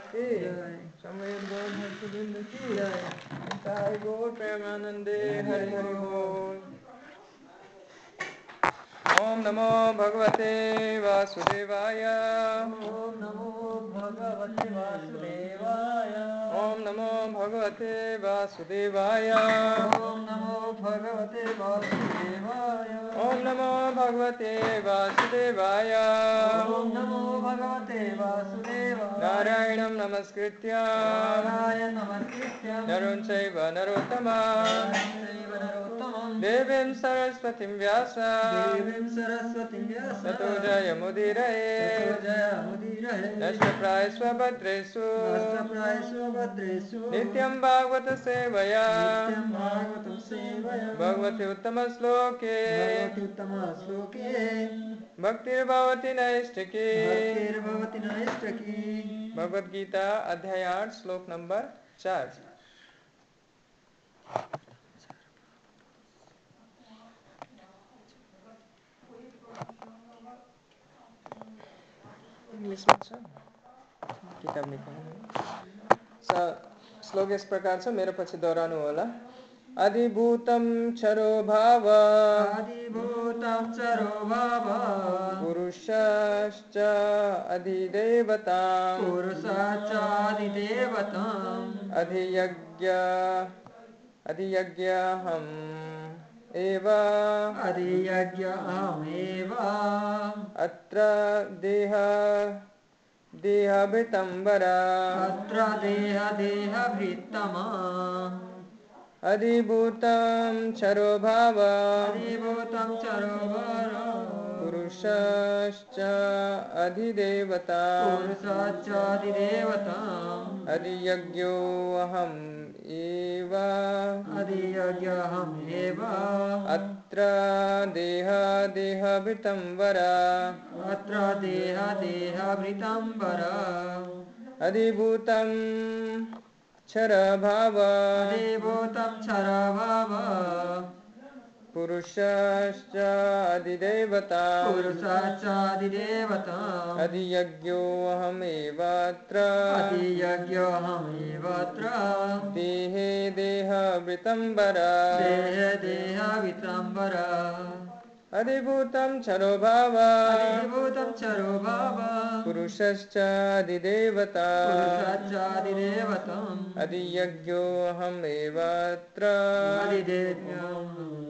प्रभुपाद की समय गौर हर्षविंद की जय गौर प्रेमानंदे हरि हरि बोल ओम नमो भगवते वासुदेवाय। ओम नमो भगवते वासुदेवाय। ओम नमो भगवते वासुदेवाय। ओम नमो भगवते वासुदेवाय। ओम नमो भगवते वासुदेवाय। नारायणं नमस्कृत्य। नारायण नमस्कृत्य। नरुं चैव नरोत्तमं। देवीं सरस्वतीं व्यास। देवीं सरस्वतीं व्यास। ततो जयमुदीरये। ततो जयमुदीरये। नष्टप्राय स्वभद्रेषु। नष्टप्रायेषु भद्रेषु नित्यं भागवत सेवया। भगवते उत्तम श्लोके भक्तिर्भवति नैष्टिकी भक्तिर्भवति भगवत गीता अध्याय आठ श्लोक नंबर चार। इंग्लिश में किताब सर श्लोक यस प्रकार छ मेरो पछि दोहोऱ्याउनु होला अधिभूतं क्षरो भाव। आदिभूतं चरो भाव। पुरुषश्च अधिदेवताम्। पुरुषाचादिदेवताम् अधियज्ञ अधियज्ञहम् एव। अधियज्ञ अहमेव अत्र देह देहभृतम्बरा। अत्र देह देहभृत्तमा अधिभूतं चरो अधिभूतं चरो पुरुषश्च अधिदेवता पुरुषश्च अधिदेवता अधियज्ञो अधियज्ञोऽहम् एव। अधियज्ञोऽहम् एव अत्र देह देहादेहभृतं वरा। अत्र देहादेहभृतं वरा। अधिभूतम् क्षरभाव। अधिभूतं क्षरभाव। पुरुषश्चादिदेवता पुरुषश्चादिदेवता। अधियज्ञोऽहमेवत्र। अधियज्ञोऽहमेवत्र। देहे देहवृतम्बर। देहे देहवृतम्बर। अधिभूतं चरो भाव। अधिभूतं चरो भाव। पुरुषश्चादिदेवता। पुरुषश्चादिदेवता अधियज्ञोऽहमेवत्र। अधिदेव्यम्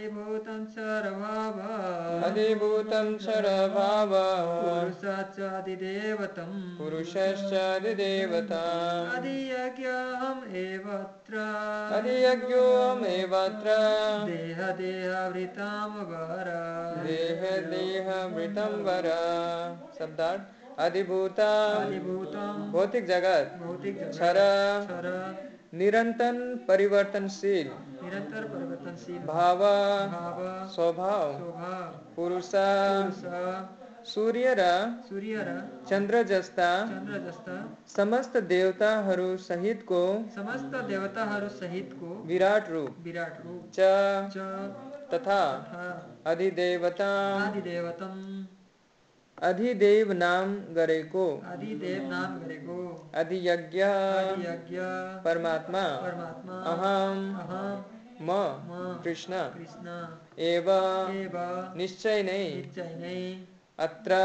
अधिभूतं शरभाव पुरुषाचादिदेवतम् पुरुषश्चादिदेवता अधियज्ञाम् एवत्र। अधियज्ञोऽम् एवत्र। देह वर देह देहावृतं वर शब्दार्थ अधिभूता भौतिक जगत। भौतिक निरंतर परिवर्तनशील निरंतर परिवर्तनशील भाव भाव स्वभाव शोभा पुरुष पुरुष सूर्य र सूर्य र चन्द्र जस्ता चन्द्र जस्ता समस्त देवताहरू सहितको समस्त देवताहरू सहितको विराट रूप विराट रूप च च तथा तथा अधिदेवता। आदिदेवतम अधिदेव नाम गरेको। आदिदेव नाम गरेको। अधियज्ञ। आदियज्ञ परमात्मा। परमात्मा। अहम अहम म। कृष्ण। कृष्ण। एव। एव। निश्चय नै निश्चय नै अत्र।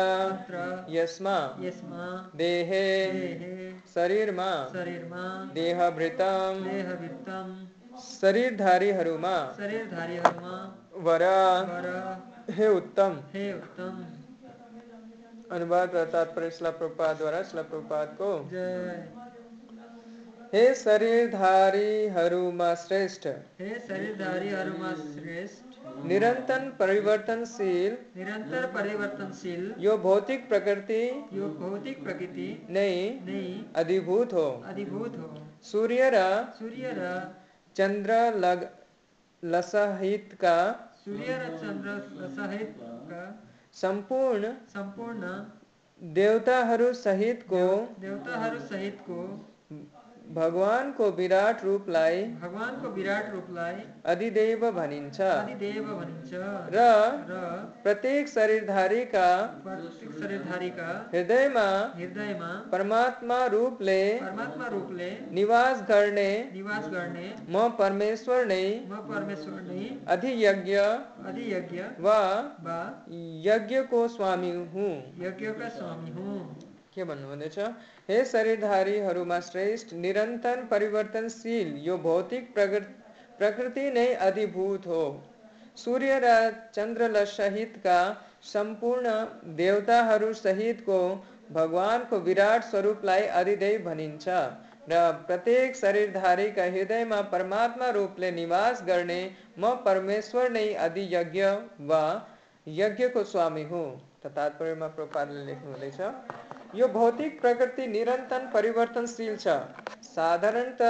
यसमा। यसमा। देहे। देहे। शरीरमा। शरीरमा। देहभृतम। देहवृत्तम शरीरधारीहरूमा। शरीरधारीहरूमा। वर। वर। हे उत्तम। हे उत्तम। अनुवाद तात्पर्य शिला प्रभुपादद्वारा शिला प्रभुपादको जय। हे शरीरधारीहरूमा श्रेष्ठ। हे शरीरधारीहरूमा श्रेष्ठ। निरन्तर परिवर्तनशील। निरन्तर परिवर्तनशील। यो भौतिक प्रकृति। यो भौतिक प्रकृति। नहीं। नै अधिभूत हो। अधिभूत हो। सूर्य र सूर्य र चन्द्र लग लसहितका सूर्य र चन्द्र सहितका सम्पूर्ण सम्पूर्ण देवताहरू सहितको देवताहरू सहितको भगवानको विराट रूपलाई भगवानको विराट रूपलाई अधिदेव भनिन्छ। आदिदेव भनिन्छ। र र प्रत्येक शरीरधारीका प्रत्येक शरीरधारीका हृदयमा हृदयमा परमात्मा रूपले परमात्मा रूपले निवास गर्ने निवास गर्ने म परमेश्वर नै म परमेश्वर नै अधियज्ञ अधियज्ञ वा वा यज्ञको स्वामी हुँ। यज्ञका स्वामी हुँ। के भन्नुहुँदैछ हे शरीरधारीहरूमा श्रेष्ठ निरन्तर परिवर्तनशील यो भौतिक प्रकृ- प्रकृति नै अधिभूत हो। सूर्य र चन्द्र सहितका सम्पूर्ण देवताहरू सहितको भगवानको विराट स्वरूपलाई अधिदैव भनिन्छ र प्रत्येक शरीरधारीका हृदयमा परमात्मा रूपले निवास गर्ने म परमेश्वर नै अधियज्ञ वा यज्ञको स्वामी हुँ। त तात्पर्यमा प्रपातले लेख्नुहुँदैछ यो भौतिक प्रकृति निरन्तर परिवर्तनशील छ। साधारणत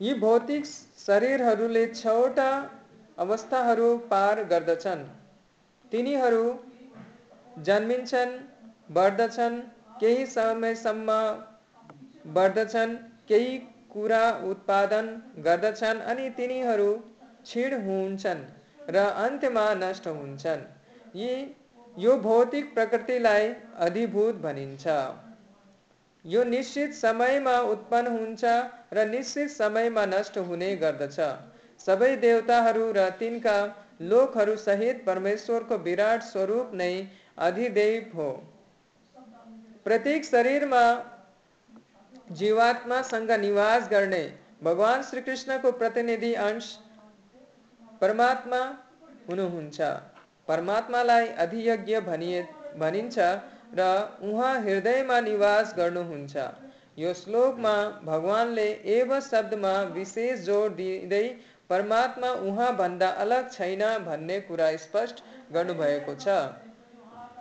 यी भौतिक शरीरहरूले छवटा अवस्थाहरू पार गर्दछन्। तिनीहरू जन्मिन्छन् बढ्दछन् केही समयसम्म बढ्दछन् केही कुरा उत्पादन गर्दछन् अनि तिनीहरू क्षीण हुन्छन् र अन्त्यमा नष्ट हुन्छन्। यी यो भौतिक प्रकृतिलाई अधिभूत भनिन्छ। यो निश्चित समयमा उत्पन्न हुन्छ र निश्चित समयमा नष्ट हुने गर्दछ। सबै देवताहरू र तिनका लोकहरू सहित परमेश्वरको विराट स्वरूप नै अधिदेव हो। प्रत्येक शरीरमा जीवात्मासँग निवास गर्ने भगवान् श्रीकृष्णको प्रतिनिधि अंश परमात्मा हुनुहुन्छ। परमात्मालाई अधियज्ञ भनिए भनिन्छ र उहाँ हृदयमा निवास गर्नुहुन्छ। यो श्लोकमा भगवानले एव शब्दमा विशेष जोड दिँदै परमात्मा उहाँभन्दा अलग छैन भन्ने कुरा स्पष्ट गर्नुभएको छ।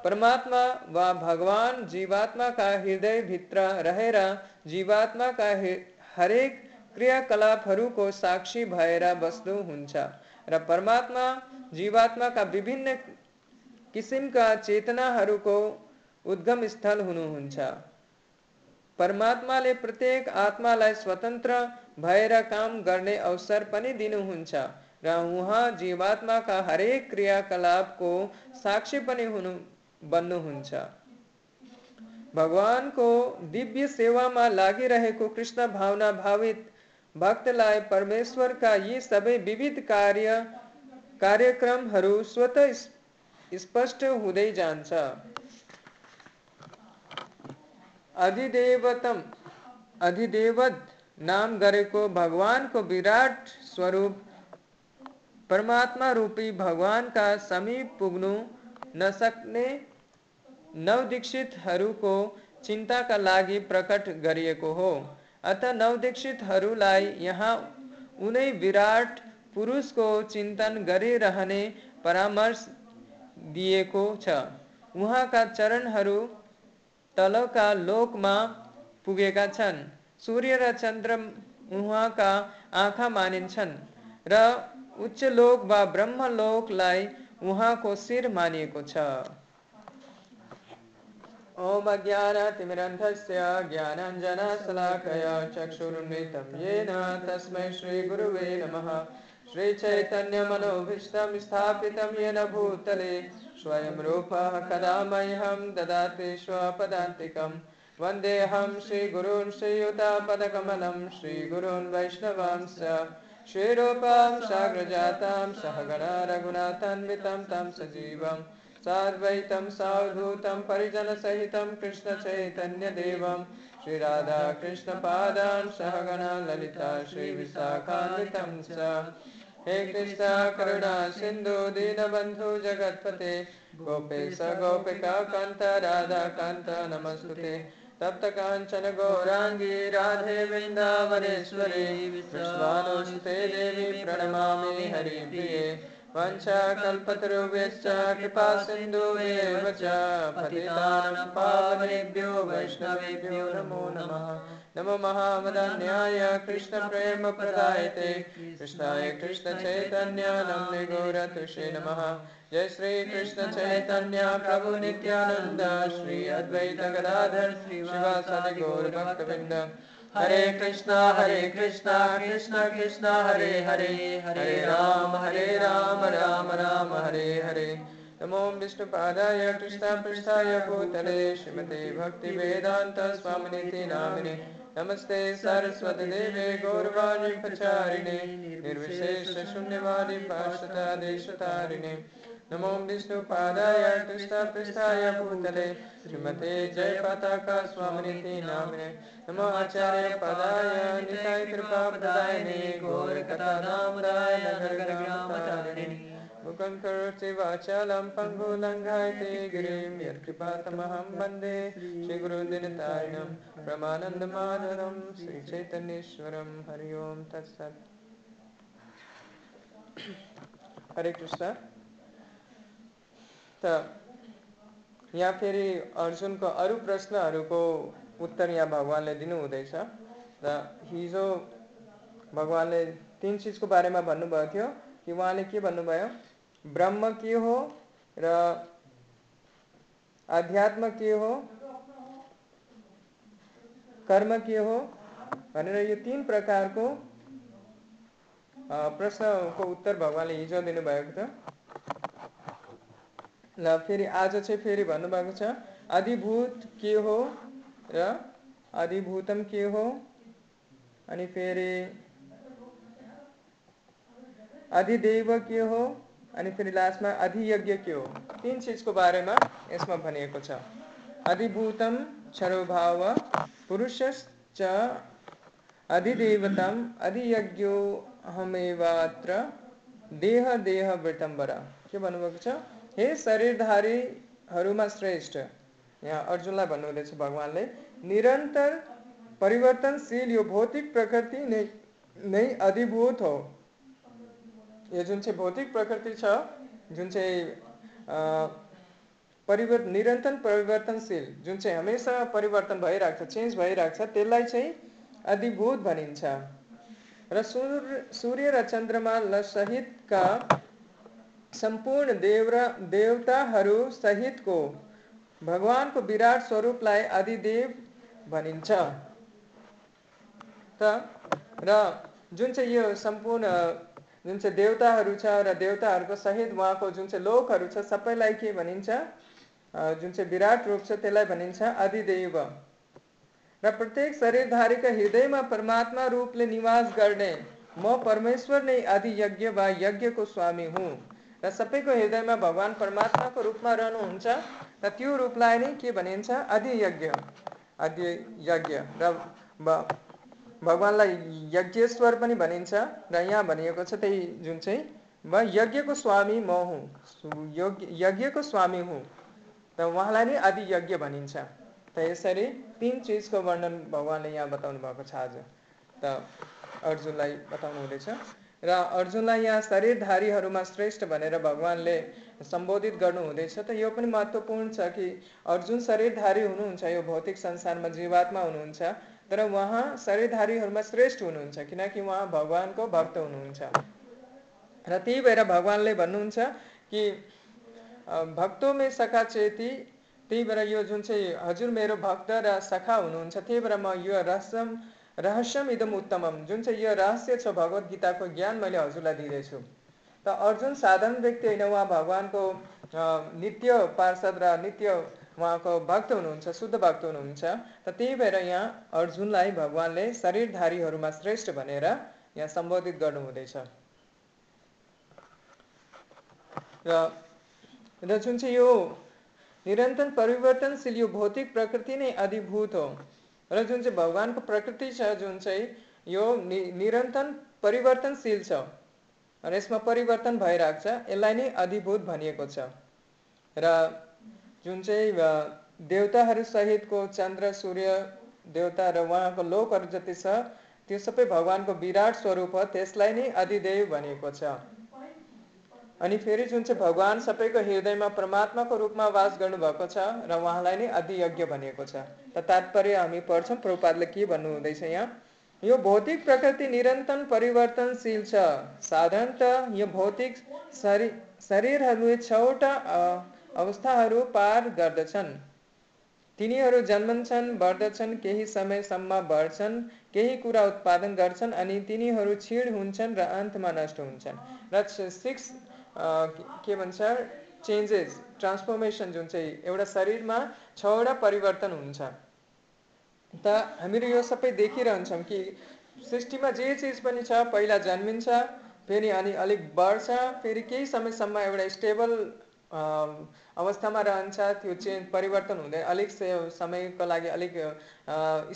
परमात्मा वा भगवान जीवात्माका हृदयभित्र रहेर जीवात्माका हरेक क्रियाकलापहरूको साक्षी भएर बस्नुहुन्छ र परमात्मा जीवात्माका विभिन्न किसिमका चेतनाहरूको उद्गम स्थल हुनुहुन्छ। परमात्माले प्रत्येक आत्मालाई स्वतन्त्र भएर काम गर्ने अवसर पनि दिनुहुन्छ र उहाँ जीवात्माका हरेक क्रियाकलापको साक्षी पनि हुनु, बन्नुहुन्छ। भगवानको दिव्य सेवामा लागिरहेको कृष्ण भावना भावित भक्तलाई परमेश्वरका यी सबै विविध कार्य कार्यक्रमहरू स्वत स्पष्ट हुँदै जान्छ। अधिदेवतम, अधिदेवत नाम गरेको भगवानको विराट स्वरूप, परमात्मा रूपी भगवानका समीप पुग्नु नसक्ने नवदीक्षितहरूको चिन्ताका लागि प्रकट गरिएको हो। अत नवदीक्षितहरूलाई यहाँ उनै विराट पुरुषको चिन्तन गरिरहने परामर्श दिएको छ। उहाँका चरणहरू तलका लोकमा पुगेका छन्। सूर्य र चन्द्र उहाँका आँखा मानिन्छन् र उच्च लोक वा ब्रह्मलोकलाई उहाँको शिर मानिएको छ। ॐ अज्ञानतिमिरन्धस्य ज्ञानञ्जनशलाकया चक्षुरुन्मितं येन तस्मै श्रीगुरुवे नमः। श्रीचैतन्यमनोभीष्टं स्थापितं येन भूतले, स्वयं रूपः कदा मह्यं ददाति स्वपदान्तिकं वन्देऽहं श्रीगुरून् श्रीयुतापदकमलं, श्रीगुरून् वैष्णवांश्च श्रीरूपं साग्रजातां सहगणा रघुनाथान्वितं तं सजीवम् साद्वैतं सावधूतं परिजनसहितं कृष्णचैतन्यदेवं। श्रीराधाकृष्णपादां सहगणा ललिता श्रीविशाखान्वितं च हे कृष्णा करुणा सिंधु दीन जगतपते। गोपेश, गोपिका कांत राधा कांत नमस्ते तप्त कांचन गौरांगी राधे वृंदावनेश्वरी विश्वानुस्ते देवी प्रणमा हरि प्रिय। वंशाकल्पतरुभ्यश्च कृपा सिन्धुभ्येव च पतितानां पावनेभ्यो वैष्णवेभ्यो नमो नमः। नमो महावदन्याय कृष्णप्रेमप्रदायते। कृष्णाय नमः। जय श्री कृष्ण चैतन्य प्रभु नित्यानंद श्री अद्वैत गदाधर शिवासादि गौर भक्तवृंद हरे कृष्णा हरे कृष्णा, कृष्ण कृष्ण, हरे हरे हरे राम हरे राम राम राम, हरे हरे। नमो विष्णुपादाय, कृष्णपृष्ठाय, भूतले, श्रीमते भक्तिवेदान्त स्वामिनिति नामिने। नमस्ते सरस्वती देवे, गौरवाणी प्रचारिणे, निर्विशेष शून्यवादी पार्षदा देशतारिणे। नमो विष्णुपादाय कृष्णपृष्ठाय भूतले। श्रीमते जय पताका स्वामिनिति नामिने। नमो आचार्य पदाय निताय मुखं करोति वाचालं गिरिं। यत्कृपातमहं वंदे श्रीगुरुदिनतारिणं। श्रीचैतन्येश्वरं। हरि ओं तत्सत्। हरे कृष्ण। त यहाँ फेरि अर्जुनको अरू प्रश्नहरूको उत्तर यहाँ भगवान्ले दिनुहुँदैछ र हिजो भगवान्ले तिन चिजको बारेमा भन्नुभएको थियो कि उहाँले के भन्नुभयो? ब्रह्म के हो र अध्यात्म के हो? कर्म के हो? भनेर यो तिन प्रकारको प्रश्नको उत्तर भगवान्ले हिजो दिनुभएको थियो। फेरि आज फेरि छ, अधिभूत के हो? र, अधिभूतम के हो? अधिदेव के हो? अनि फेरि लास्टमा, अधियज्ञ के हो? तिन चिजको बारेमा यसमा भनिएको छ। अधिभूतम क्षरोभाव पुरुषश्च अधिदेवतम, अधियज्ञो हमेवात्र, देह देह वृतम्बरा के भन्नुभएको हे शरीरधारीहरूमा श्रेष्ठ। यहाँ अर्जुनलाई भन्नुहुँदैछ भगवान्ले निरन्तर परिवर्तनशील यो भौतिक प्रकृति नै नै अधिभूत हो। यो जुन चाहिँ भौतिक प्रकृति छ जुन चाहिँ अ, परिवर्त निरन्तर परिवर्तनशील जुन चाहिँ हमेसा परिवर्तन भइरहेको छ चेन्ज भइरहेको छ त्यसलाई चाहिँ अधिभूत भनिन्छ। र सूर्य सूर्य र चन्द्रमा सहितका सम्पूर्ण देव र देवताहरू सहितको भगवानको विराट स्वरूपलाई अधिदेव भनिन्छ। त, र जुन चाहिँ यो सम्पूर्ण, जुन चाहिँ देवताहरू छ र देवताहरूको सहित उहाँको जुन चाहिँ लोकहरू छ, सबैलाई के भनिन्छ? जुन चाहिँ विराट रूप छ, त्यसलाई भनिन्छ अधिदेव र प्रत्येक शरीरधारीका हृदयमा परमात्मा रूपले निवास गर्ने, म परमेश्वर नै आदि यज्ञ वा यज्ञको स्वामी हुँ। र सबैको हृदयमा भगवान् परमात्माको रूपमा रहनुहुन्छ र त्यो रूपलाई नै के भनिन्छ? आदि यज्ञ आदि यज्ञ र भगवान्लाई यज्ञेश्वर पनि भनिन्छ। र यहाँ भनिएको छ त्यही जुन चाहिँ म यज्ञको स्वामी म हुँ। यज्ञको स्वामी हुँ। र उहाँलाई नै आदि यज्ञ भनिन्छ। त यसरी तिन चिजको वर्णन भगवान्ले यहाँ बताउनु भएको छ आज। त अर्जुनलाई बताउनु हुँदैछ र अर्जुनलाई यहाँ शरीरधारीहरूमा श्रेष्ठ भनेर भगवान्ले सम्बोधित गर्नु हुँदैछ त यो पनि महत्त्वपूर्ण छ कि अर्जुन शरीरधारी हुनुहुन्छ यो भौतिक संसारमा जीवात्मा हुनुहुन्छ तर उहाँ शरीरधारीहरूमा श्रेष्ठ हुनुहुन्छ किनकि उहाँ भगवान्को भक्त हुनुहुन्छ। र त्यही भएर भगवान्ले भन्नुहुन्छ कि भक्तों में सखा चेती त्यही भएर यो जुन चाहिँ हजुर मेरो भक्त र सखा हुनुहुन्छ त्यही भएर म यो रहस्यम रहस्यम इदम उत्तमम। जुन चाहिँ यो रहस्य छ भगवत गीताको ज्ञान मैले हजुरलाई दिँदैछु। त अर्जुन साधारण व्यक्ति होइन, उहाँ भगवान्को नित्य पार्षद र नित्य उहाँको भक्त हुनुहुन्छ, शुद्ध भक्त हुनुहुन्छ। त त्यही भएर यहाँ अर्जुनलाई भगवान्ले शरीरधारीहरूमा श्रेष्ठ भनेर यहाँ सम्बोधित गर्नु हुँदैछ र र जुन चाहिँ यो निरन्तर परिवर्तनशील, यो भौतिक प्रकृति नै अधिभूत हो। र जुन चाहिँ भगवान्को प्रकृति छ जुन चाहिँ यो नि निरन्तर परिवर्तनशील छ र यसमा परिवर्तन भइरहेको छ यसलाई नै अधिभूत भनिएको छ। र जुन चाहिँ अ, देवताहरू सहितको चन्द्र सूर्य देवता र उहाँको लोकहरू जति छ त्यो सबै भगवान्को विराट स्वरूप हो त्यसलाई नै अधिदेव भनिएको छ। अनि फेरि जुन चाहिँ भगवान् सबैको हृदयमा परमात्माको रूपमा वास गर्नुभएको छ र उहाँलाई नै अधियज्ञ भनिएको छ त तात्पर्य हामी पढ्छौँ प्रभुपादले के भन्नु हुँदैछ यहाँ? यो भौतिक प्रकृति निरन्तर परिवर्तनशील छ। साधारणत यो भौतिक शरीर शरीरहरूले छवटा अवस्थाहरू पार गर्दछन्। तिनीहरू जन्मन्छन् बढ्दछन् केही समयसम्म बढ्छन् केही कुरा उत्पादन गर्छन् अनि तिनीहरू क्षीण हुन्छन् र अन्तमा नष्ट हुन्छन्। र सिक्स के भन्छ चेन्जेस ट्रान्सफर्मेसन जुन चाहिँ एउटा शरीरमा छवटा परिवर्तन हुन्छ। त हामीहरू यो सबै देखिरहन्छौँ कि सृष्टिमा जे चिज पनि छ पहिला जन्मिन्छ फेरि अनि अलिक बढ्छ फेरि केही समयसम्म एउटा स्टेबल अवस्थामा रहन्छ त्यो चेन्ज परिवर्तन हुँदै अलिक समयको लागि अलिक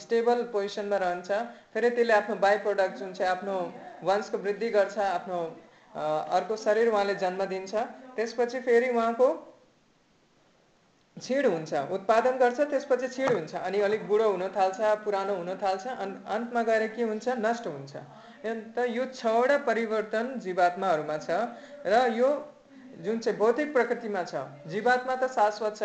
स्टेबल पोजिसनमा रहन्छ। फेरि त्यसले आफ्नो बाई प्रोडक्ट जुन चाहिँ आफ्नो वंशको वृद्धि गर्छ आफ्नो अर्को शरीर उहाँले जन्म दिन्छ। त्यसपछि फेरि उहाँको छिड हुन्छ। उत्पादन गर्छ त्यसपछि छिड हुन्छ। अनि अलिक बुढो हुन थाल्छ पुरानो हुन थाल्छ। अन् अन्तमा गएर के हुन्छ? नष्ट हुन्छ। यो छवटा परिवर्तन जीवात्माहरूमा छ र यो जुन चाहिँ भौतिक प्रकृतिमा छ जीवात्मा त शाश्वत छ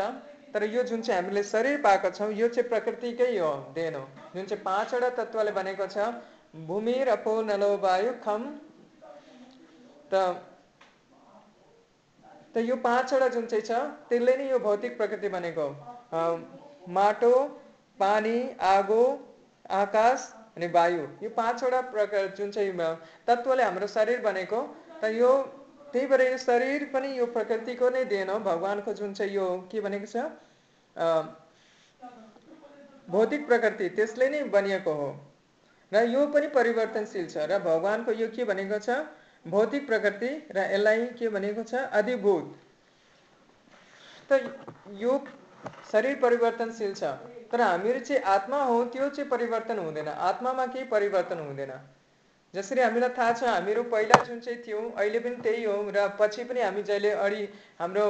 तर यो जुन चाहिँ हामीले शरीर पाएका छौँ यो चाहिँ प्रकृतिकै हो देन हो। जुन चाहिँ पाँचवटा तत्त्वले बनेको छ भूमि रपो नलो वायु खम त त यो पाँचवटा जुन चाहिँ छ त्यसले नै यो भौतिक प्रकृति। अ, माटो पानी आगो आकाश अनि वायु। यो पाँचवटा प्रकार जुन चाहिँ तत्त्वले हाम्रो शरीर बनेको त यो त्यही भएर यो शरीर पनि यो प्रकृतिको नै देन हो। भगवान्को जुन चाहिँ यो के भनेको छ भौतिक प्रकृति त्यसले नै बनिएको हो। र यो पनि परिवर्तनशील छ। र भगवान्को यो के भनेको छ भौतिक प्रकृति र यसलाई के भनेको छ? अधिभूत। त यो शरीर परिवर्तनशील छ तर हामीहरू चाहिँ आत्मा हो त्यो चाहिँ परिवर्तन हुँदैन। आत्मामा केही परिवर्तन हुँदैन। जसरी हामीलाई थाहा छ हामीहरू पहिला जुन चाहिँ थियौँ अहिले पनि त्यही हो र पछि पनि हामी जहिले अढि हाम्रो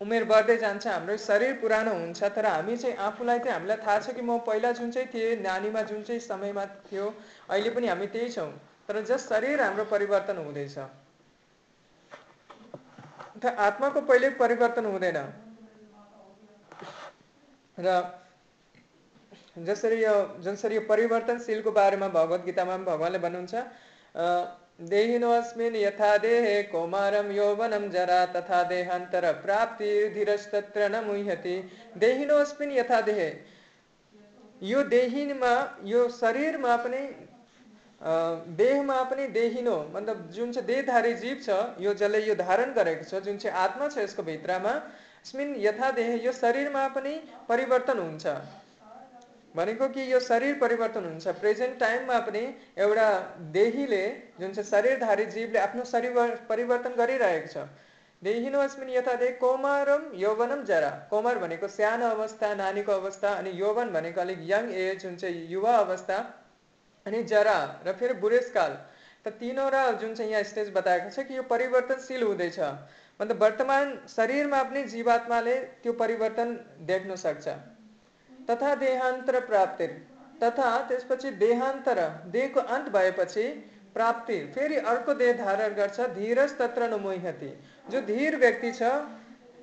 उमेर बढ्दै जान्छ हाम्रो शरीर पुरानो हुन्छ तर हामी चाहिँ आफूलाई चाहिँ हामीलाई थाहा छ कि म पहिला जुन चाहिँ थिएँ नानीमा जुन चाहिँ समयमा थियो अहिले पनि हामी त्यही छौँ। तर जस शरीर हाम्रो परिवर्तन हुँदैछ। आत्माको पहिले परिवर्तन हुँदैन। र जसरी यो जसरी यो परिवर्तनशीलको बारेमा भगवत गीतामा भगवान्ले भन्नुहुन्छ अ, देहिनोऽस्मिन् यथा देहे कौमारं यौवनं जरा तथा देहान्तर प्राप्ति धीरस्तत्र न मुह्यति। देहिनोऽस्मिन् यथा देहे। यो देहिनमा यो शरीरमा पनि देहमा पनि देहिनो मतलब जुन चाहिँ देहधारी जीव छ यो जसले यो धारण गरेको छ जुन चाहिँ आत्मा छ यसको भित्रमा अस्मिन् यथा देह यो शरीरमा पनि परिवर्तन हुन्छ। भनेको कि यो शरीर परिवर्तन हुन्छ। प्रेजेन्ट टाइममा पनि एउटा देहीले जुन चाहिँ शरीरधारी जीवले आफ्नो शरीर परिवर्तन गरिरहेको छ देहिनो अस्मिन् यथा देह कौमारम यौवनम जरा। कौमार भनेको सानो अवस्था नानीको अवस्था अनि यौवन भनेको अलिक यङ एज जुन चाहिँ युवा अवस्था अनि जरा र फेरि बुढेसकाल त तिनवटा जुन चाहिँ यहाँ स्टेज बताएको छ कि यो परिवर्तनशील हुँदैछ मतलब वर्तमान शरीरमा पनि जीवात्माले त्यो परिवर्तन देख्न सक्छ। तथा देहान्तर प्राप्ति तथा त्यसपछि देहान्तर देहको अन्त भएपछि प्राप्ति फेरि अर्को देह धारण गर्छ धीरज तत्र नमोहति जो धीर व्यक्ति छ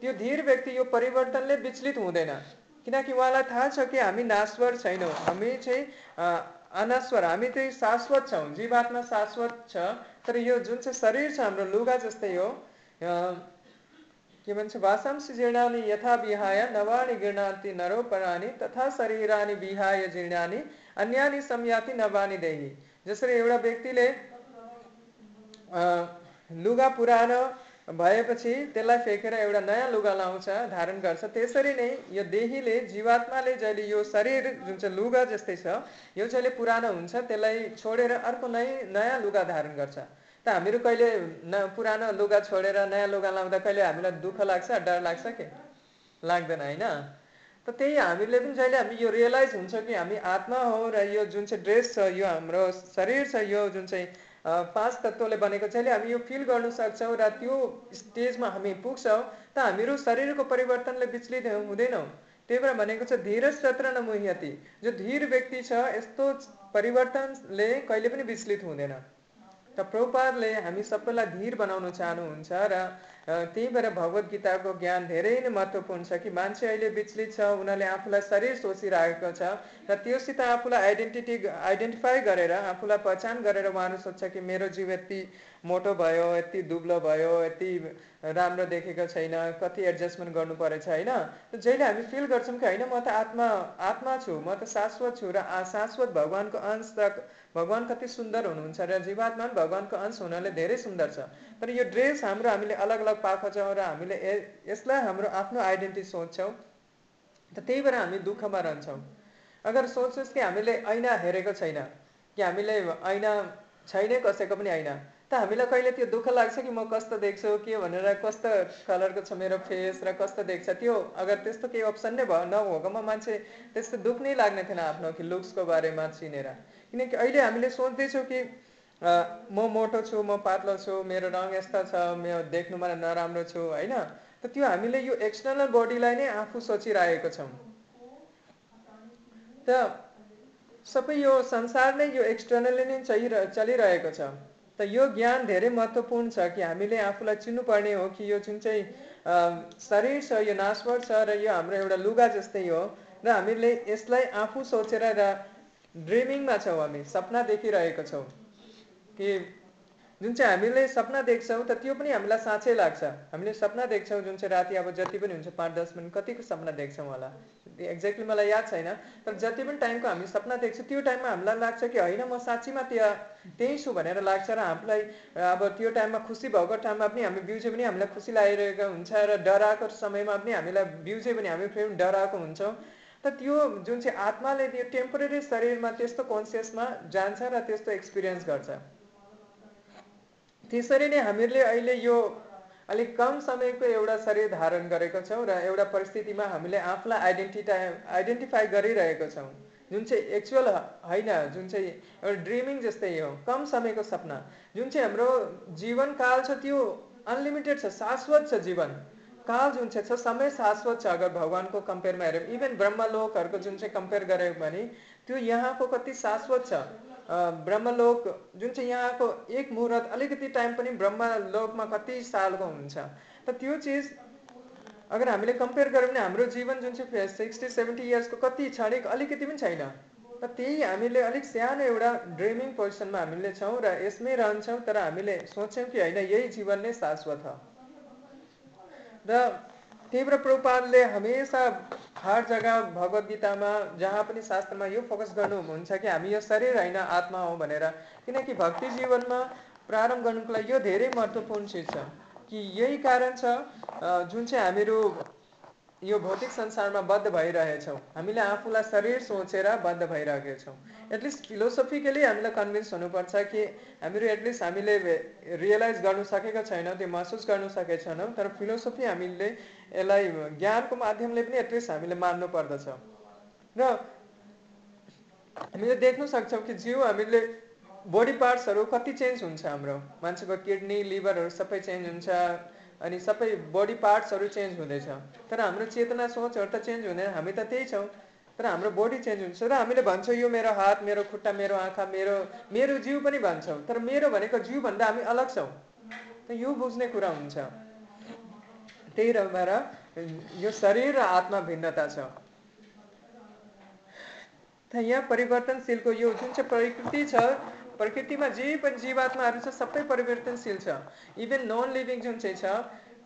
त्यो धीर व्यक्ति यो परिवर्तनले विचलित हुँदैन। किनकि उहाँलाई थाहा छ कि हामी नाश्वर छैनौँ। हामी चाहिँ अ, अनश्वर हामी चाहिँ शाश्वत छौँ जीवात्मा शाश्वत छ तर यो जुन चाहिँ शरीर छ हाम्रो लुगा जस्तै हो के भन्छ वासांश जीर्णानि यथा विहाय नवानि गृह्णाति नरोपराणि तथा शरीरानि विहाय जीर्णानि अन्यानि संयाति नवानि देही। जसरी एउटा व्यक्तिले लुगा पुरानो भएपछि त्यसलाई फेकेर एउटा नयाँ लुगा लाउँछ धारण गर्छ। त्यसरी नै यो देहीले जीवात्माले जहिले यो शरीर जुन चाहिँ लुगा जस्तै छ यो जहिले पुरानो हुन्छ त्यसलाई छोडेर अर्को नयाँ नयाँ लुगा धारण गर्छ। त हामीहरू कहिले न पुरानो लुगा छोडेर नयाँ लुगा लाउँदा कहिले हामीलाई दुःख लाग्छ डर लाग्छ के? लाग्दैन होइन? त त्यही हामीले पनि जहिले हामी यो रियलाइज हुन्छ कि हामी आत्मा हो र यो जुन चाहिँ ड्रेस छ यो हाम्रो शरीर छ यो जुन चाहिँ पाँच तत्त्वले बनेको छ अहिले हामी यो फिल गर्नु सक्छौँ र त्यो स्टेजमा हामी पुग्छौँ त हामीहरू शरीरको परिवर्तनले विचलित हुँदैनौँ। त्यही भएर भनेको छ धीरज तत्र नमुह्यति जो धीर व्यक्ति छ यस्तो परिवर्तनले कहिले पनि विचलित हुँदैन। त प्रभुपादले हामी सबैलाई धीर बनाउन चाहनुहुन्छ र त्यही भएर भगवत गीताको ज्ञान धेरै नै महत्त्वपूर्ण छ कि मान्छे अहिले विचलित छ उनीहरूले आफूलाई शरीर सोचिरहेको छ र त्योसित आफूलाई आइडेन्टिटी आइडेन्टिफाई गरेर आफूलाई पहिचान गरेर उहाँहरू सोध्छ कि मेरो जीव यति मोटो भयो यति दुब्लो भयो यति राम्रो देखेको छैन कति एडजस्टमेन्ट गर्नु परेछ होइन? त जहिले हामी फिल गर्छौँ कि होइन म त आत्मा आत्मा छु म त शाश्वत छु र शाश्वत भगवान्को अंश तक भगवान् कति सुन्दर हुनुहुन्छ र जीवात्मा पनि भगवान्को अंश हुनाले धेरै सुन्दर छ। तर यो ड्रेस हाम्रो हामीले अलग अलग पाएको छौँ र हामीले यसलाई हाम्रो आफ्नो आइडेन्टिटी सोच्छौँ। त त्यही भएर हामी दुःखमा रहन्छौँ। अगर सोच्छौँ कि हामीले ऐना हेरेको छैन कि हामीले ऐना छैनै कसैको पनि ऐना त हामीलाई कहिले त्यो दुःख लाग्छ कि म कस्तो देख्छु के भनेर कस्तो कलरको छ मेरो फेस र कस्तो देख्छ? त्यो अगर त्यस्तो केही अप्सन नै भयो नभएकोमा मान्छे त्यस्तो दुःख नै लाग्ने थिएन आफ्नो कि लुक्सको बारेमा चिनेर। किनकि अहिले हामीले सोच्दैछौँ कि म मोटो छु म पातलो छु मेरो रङ यस्तो छ म देख्नुमा नराम्रो छु होइन? त त्यो हामीले यो एक्सटर्नल बडीलाई नै आफू सोचिरहेको छौँ। त सबै यो संसार नै यो एक्सटर्नली नै चलिरह चलिरहेको छ। त यो ज्ञान धेरै महत्त्वपूर्ण छ कि हामीले आफूलाई चिन्नुपर्ने हो कि यो जुन चाहिँ शरीर छ यो नाशवर छ र यो हाम्रो एउटा लुगा जस्तै हो र हामीले यसलाई आफू सोचेर र ड्रिमिङमा छौँ हामी सपना देखिरहेको छौँ। कि जुन चाहिँ हामीले सपना देख्छौँ त त्यो पनि हामीलाई साँच्चै लाग्छ। हामीले सपना देख्छौँ जुन चाहिँ राति अब जति पनि हुन्छ पाँच दस मिनट कतिको सपना देख्छौँ होला। एक्ज्याक्टली मलाई याद छैन तर जति पनि टाइमको हामी सपना देख्छौँ त्यो टाइममा हामीलाई लाग्छ कि होइन म साँच्चीमा त्यहाँ त्यहीँ छु भनेर लाग्छ र हामीलाई अब त्यो टाइममा खुसी भएको टाइममा पनि हामी बिउजे पनि हामीलाई खुसी लागिरहेको हुन्छ र डराएको समयमा पनि हामीलाई बिउजे पनि हामी फेरि डराएको हुन्छौँ। त त्यो जुन चाहिँ आत्माले त्यो टेम्पोरेरी शरीरमा त्यस्तो कन्सियसमा जान्छ र त्यस्तो एक्सपिरियन्स गर्छ। त्यसरी नै हामीले अहिले यो अलिक कम समयको एउटा शरीर धारण गरेको छौँ र एउटा परिस्थितिमा हामीले आफूलाई आइडेन्टिटाई आइडेन्टिफाई गरिरहेको छौँ। जुन चाहिँ एक्चुअल होइन जुन चाहिँ एउटा ड्रिमिङ जस्तै हो कम समयको सपना। जुन चाहिँ हाम्रो जीवनकाल छ त्यो अनलिमिटेड छ शाश्वत छ जीवन। काल जुन चाहिँ छ समय शाश्वत छ अगर भगवान्को कम्पेयरमा हेऱ्यौँ। इभन ब्रह्मलोकहरूको जुन चाहिँ कम्पेयर गऱ्यौँ भने त्यो यहाँको कति शाश्वत छ। ब्रह्मलोक जुन चाहिँ यहाँको एक मुहुर्त अलिकति टाइम पनि ब्रह्मलोकमा कति सालको हुन्छ। त त्यो चिज अगर हामीले कम्पेयर गऱ्यौँ भने हाम्रो जीवन जुन चाहिँ सिक्सटी सेभेन्टी इयर्सको कति क्षणिक अलिकति पनि छैन। र त्यही हामीले अलिक सानो एउटा ड्रिमिङ पोजिसनमा हामीले छौँ र यसमै रहन्छौँ तर हामीले सोच्छौँ कि होइन यही जीवन नै शाश्वत हो। र तीव्र प्रपातले हमेसा हर जग्गा भगवत गीतामा जहाँ पनि शास्त्रमा यो फोकस गर्नुहुन्छ कि हामी यो शरीर होइन आत्मा हो भनेर किनकि भक्ति जीवनमा प्रारम्भ गर्नुको लागि यो धेरै महत्त्वपूर्ण चिज छ। कि यही कारण छ जुन चाहिँ हामीहरू यो भौतिक संसारमा बद्ध भइरहेछौँ। हामीले आफूलाई शरीर सोचेर बद्ध भइरहेका छौँ एटलिस्ट फिलोसफिकली हामीलाई कन्भिन्स हुनुपर्छ कि हामीहरू एटलिस्ट हामीले रियलाइज गर्नु सकेका छैनौँ त्यो महसुस गर्नु सकेका छैनौँ तर फिलोसफी हामीले यसलाई ज्ञानको माध्यमले पनि एटलिस्ट हामीले मान्नु पर्दछ। र हामीले देख्न सक्छौँ कि जिउ हामीले बडी पार्ट्सहरू कति चेन्ज हुन्छ हाम्रो। मान्छेको किडनी लिभरहरू सबै चेन्ज हुन्छ। अनि सबै बडी पार्ट्सहरू चेन्ज हुँदैछ। तर हाम्रो चेतना सोचहरू त चेन्ज हुँदैन। हामी त त्यही छौँ। तर हाम्रो बडी चेन्ज हुन्छ र हामीले भन्छौँ यो मेरो हात मेरो खुट्टा मेरो आँखा मेरो मेरो जिउ पनि भन्छौँ। तर मेरो भनेको जिउभन्दा हामी अलग छौँ। त यो बुझ्ने कुरा हुन्छ। त्यही भएर यो शरीर र आत्मा भिन्नता छ। यहाँ परिवर्तनशीलको यो जुन चाहिँ प्रकृति छ प्रकृतिमा जे पनि जीवात्माहरू छ सबै परिवर्तनशील छ। इभन नन लिभिङ जुन चाहिँ छ